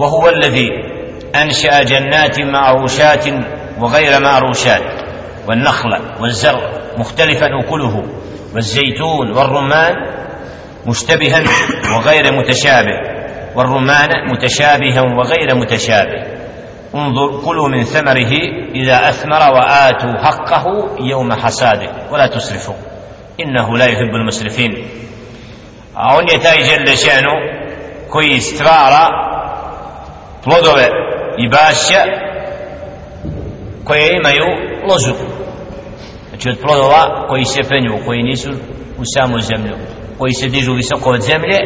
وهو الذي أنشأ جنات معروشات وغير معروشات والنخل والزرع مختلفا أكله والزيتون والرمان مشتبها وغير متشابه والرمان متشابها وغير متشابه. انظر كلوا من ثمره إذا أثمر وآتوا حقه يوم حصاده ولا تسرفوا إنه لا يحب المسرفين. أون يتاي جل شأنه كوي استرارا plodove i bašća koje imaju ložu. Znači od plodova koji se penju koji nisu u samu zemlju koji se dižu visoko od zemlje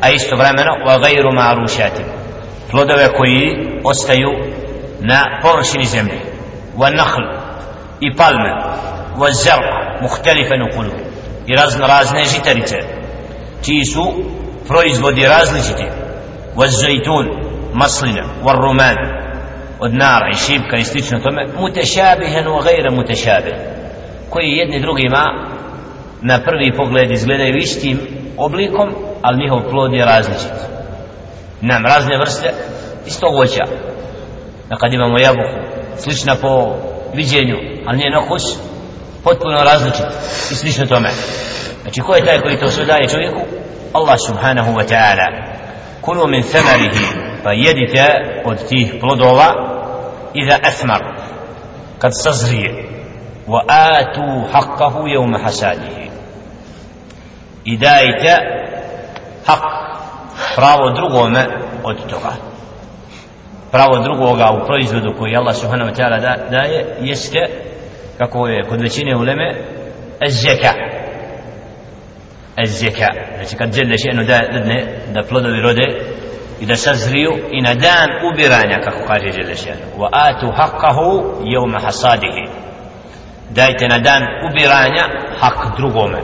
a isto vremeno wa gajru marušatim plodove koji ostaju na površini zemlje. Wa nahl i palme. Wa zar muhtelifan ukulu. I razno razne žitarice čiji su proizvodi različiti. Wa zajtun maslina war ruman od nara i šipka i slično tome mutešabihen wa gajra mutešabih koji jedni drugima na prvi pogled izgledaju istim oblikom ali njihov plod je različit. Nam razne vrste istog voća. Da kad imamo jabuku slična po viđenju ali njen okus potpuno različit i slično tome. Znači ko je taj koji to sve daje čovjeku? Allah subhanahu wa ta'ala. Kulu min thamarihi pa jedite od tih plodova iza asmar kad sazrije wa atu haqqahu yawma hasadihi. I dajte hak pravo drugome od toga. Pravo drugoga u proizvodu koji Allah subhanahu wa ta'ala da, daje jeste kako je kod većine uleme zeka zeka znači kad žele še'nu da, da, da plodovi rode i da sazriju i na dan ubiranja kako kaže Đelešan wa atu haqqahu jevma hasadihi. Dajte na dan ubiranja hak drugome.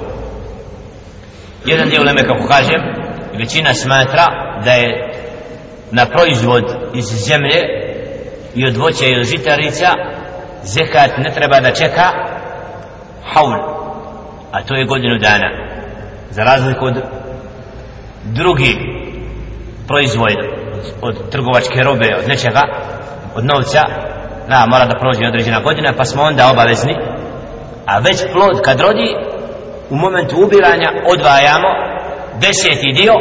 Jedan dio uleme kako kažem većina smatra da je na proizvod iz zemlje i od voća i od žitarica zekat ne treba da čeka haul a to je godinu dana. Za razliku od drugi proizvod od, od trgovačke robe od nečega od novca da mora da prođe određena godina pa smo onda obavezni a već plod kad rodi u momentu ubiranja odvajamo deseti dio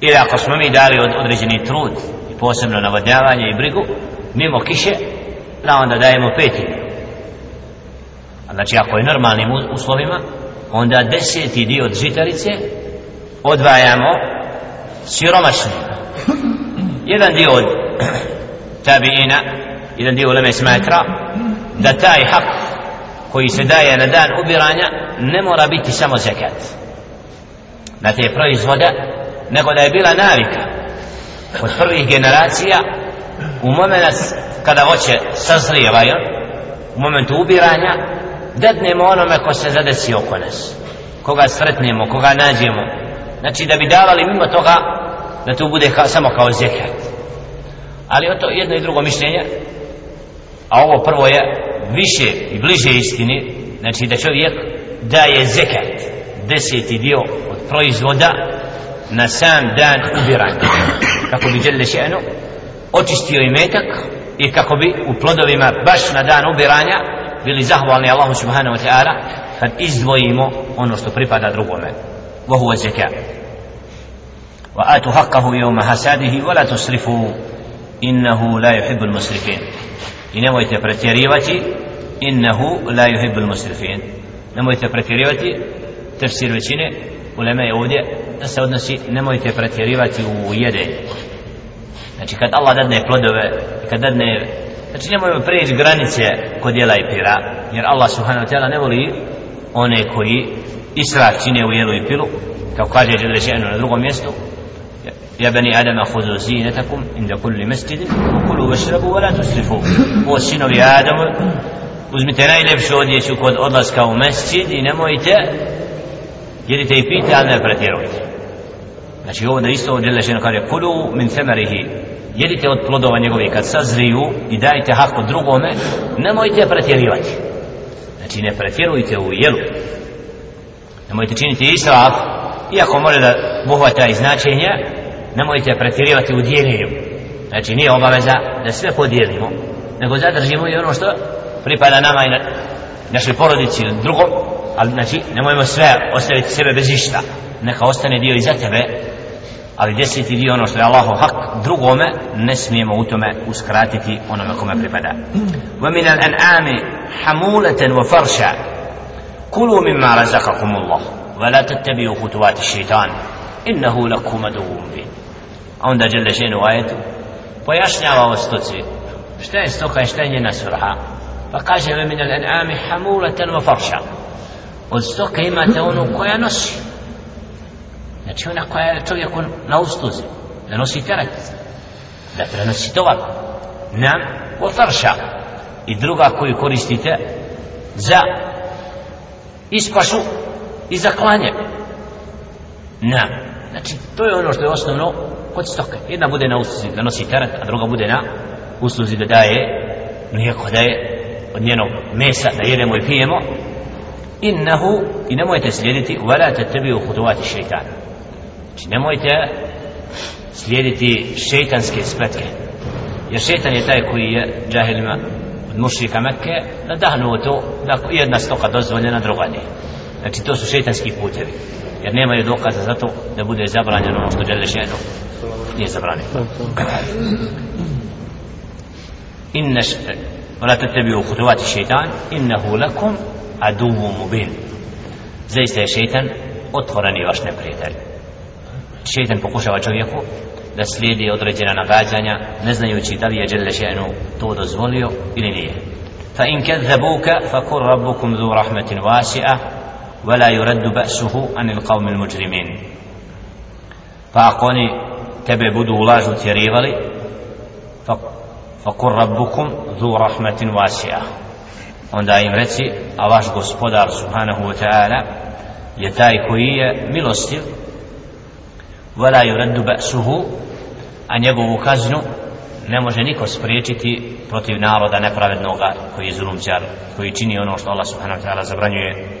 ili ako smo mi dali od određeni trud i posebno navodnjavanje i brigu mimo kiše da onda dajemo peti dio. Znači ako je normalnim uslovima onda deseti dio od žitarice odvajamo siromašni. Jedan dio od tabiina jedan dio uleme smatra da taj hak koji se daje na dan ubiranja ne mora biti samo zekat na te proizvode nego da je bila navika. Od prvih generacija u moment kada hoće sazrijevaju u momentu ubiranja dadnemo onome ko se zadesi oko nas koga sretnemo, koga nađemo znači da bi davali mimo toga da to bude ka, samo kao zekat. Ali o to jedno i drugo mišljenje. A ovo prvo je više i bliže istini. Znači da čovjek daje zekat deseti dio od proizvoda na sam dan ubiranja. Kako bi žele še'nu očistio i metak i kako bi u plodovima baš na dan ubiranja bili zahvalni Allahu subhanahu wa ta'ala kad izdvojimo ono što pripada drugome. وهو زكاة وآتوا حقه يوم حساده ولا تصرفوا إنه لا يحب المسرفين i nemojte pretjerivati innahu la yuhibbul musrifin nemojte pretjerivati tefsir većine ulema je ovdje da se odnosi nemojte pretjerivati u jedenju znači kad Allah dadne plodove i kad dadne znači nemojmo preći granice kod jela i pira jer Allah subhanahu wa ta'ala ne voli one koji israf čine u jelu i pilu kao kaže je rečeno na drugom mjestu ja bani adama khuzu zinetakum inda kulli mestidi wa kulu washrabu wa la tusrifu. O sinovi adama uzmite najlepšu odjeću kod odlaska u mesjid i nemojte jedite i pijte ali ne pretjerujte. Znači ovo da isto ovdje lešeno kaže kulu min semerihi. Jedite od plodova njegovih kad sazriju i dajte hako drugome nemojte pretjerivati znači ne pretjerujte u jelu. Nemojte činiti israf iako može da buhvata i značenja nemojte pretjerivati u dijeljenju. Znači nije obaveza da sve podijelimo nego zadržimo i ono što pripada nama i na našoj porodici ili drugom ali znači nemojmo sve ostaviti sebe bez išta. Neka ostane dio i za tebe ali deseti dio ono što je Allahu hak drugome ne smijemo u tome uskratiti onome kome pripada. Wa min al-an'ami hamulatan wa farsha kulu mimma razaqakum Allah wa la tattabi'u khutuwat ash-shaytan innahu lakum aduwwun mubin onda dželle šenu ajetu pojašnjava o stoci šta je stoka i šta je njena svrha pa kaže wa min al-an'ami hamulatan wa farsha od stoka imate onu koja nosi znači ona koja je čovjeku na usluzi da nosi teret da prenosi tovar nam o farša i druga koju koristite za ispašu i za klanje. Nam znači to je ono što je osnovno kod stoke. Jedna bude na usluzi da nosi teret a druga bude na usluzi da daje nijako da je od njenog mesa da jedemo i pijemo. Innahu i nemojte slijediti wala tattabi'u khutuwati shaytan znači nemojte slijediti šeitanske spletke. Jer šeitan je taj koji je džahilima mušrika Mekke nadahnuo to da jedna stoka dozvoljena druga nije znači to su šeitanski putevi jer nemaju dokaza za to da bude zabranjeno ono što žele šeitan nije zabranjeno inna ولا تتبعوا خطوات الشيطان إنه لكم عدو مبين zaista je šeitan otvoreni vaš neprijatelj šeitan pokušava čovjeku da slijedi određena nagađanja ne znajući da li je Đelle še'nu to dozvolio ili nije fa in kadzabuka fa kur rabbukum dhu rahmetin wasi'a wa la yuraddu ba'suhu anil qawmi mujrimin pa ako oni tebe budu ulažu tjerivali fa, kur rabbukum dhu rahmetin wasi'a onda im reci a vaš gospodar subhanahu wa ta'ala je taj koji je milostiv vela yuraddu ba'suhu a njegovu kaznu ne može niko spriječiti protiv naroda nepravednoga koji je zulumčar koji čini ono što Allah subhanahu wa ta'ala zabranjuje.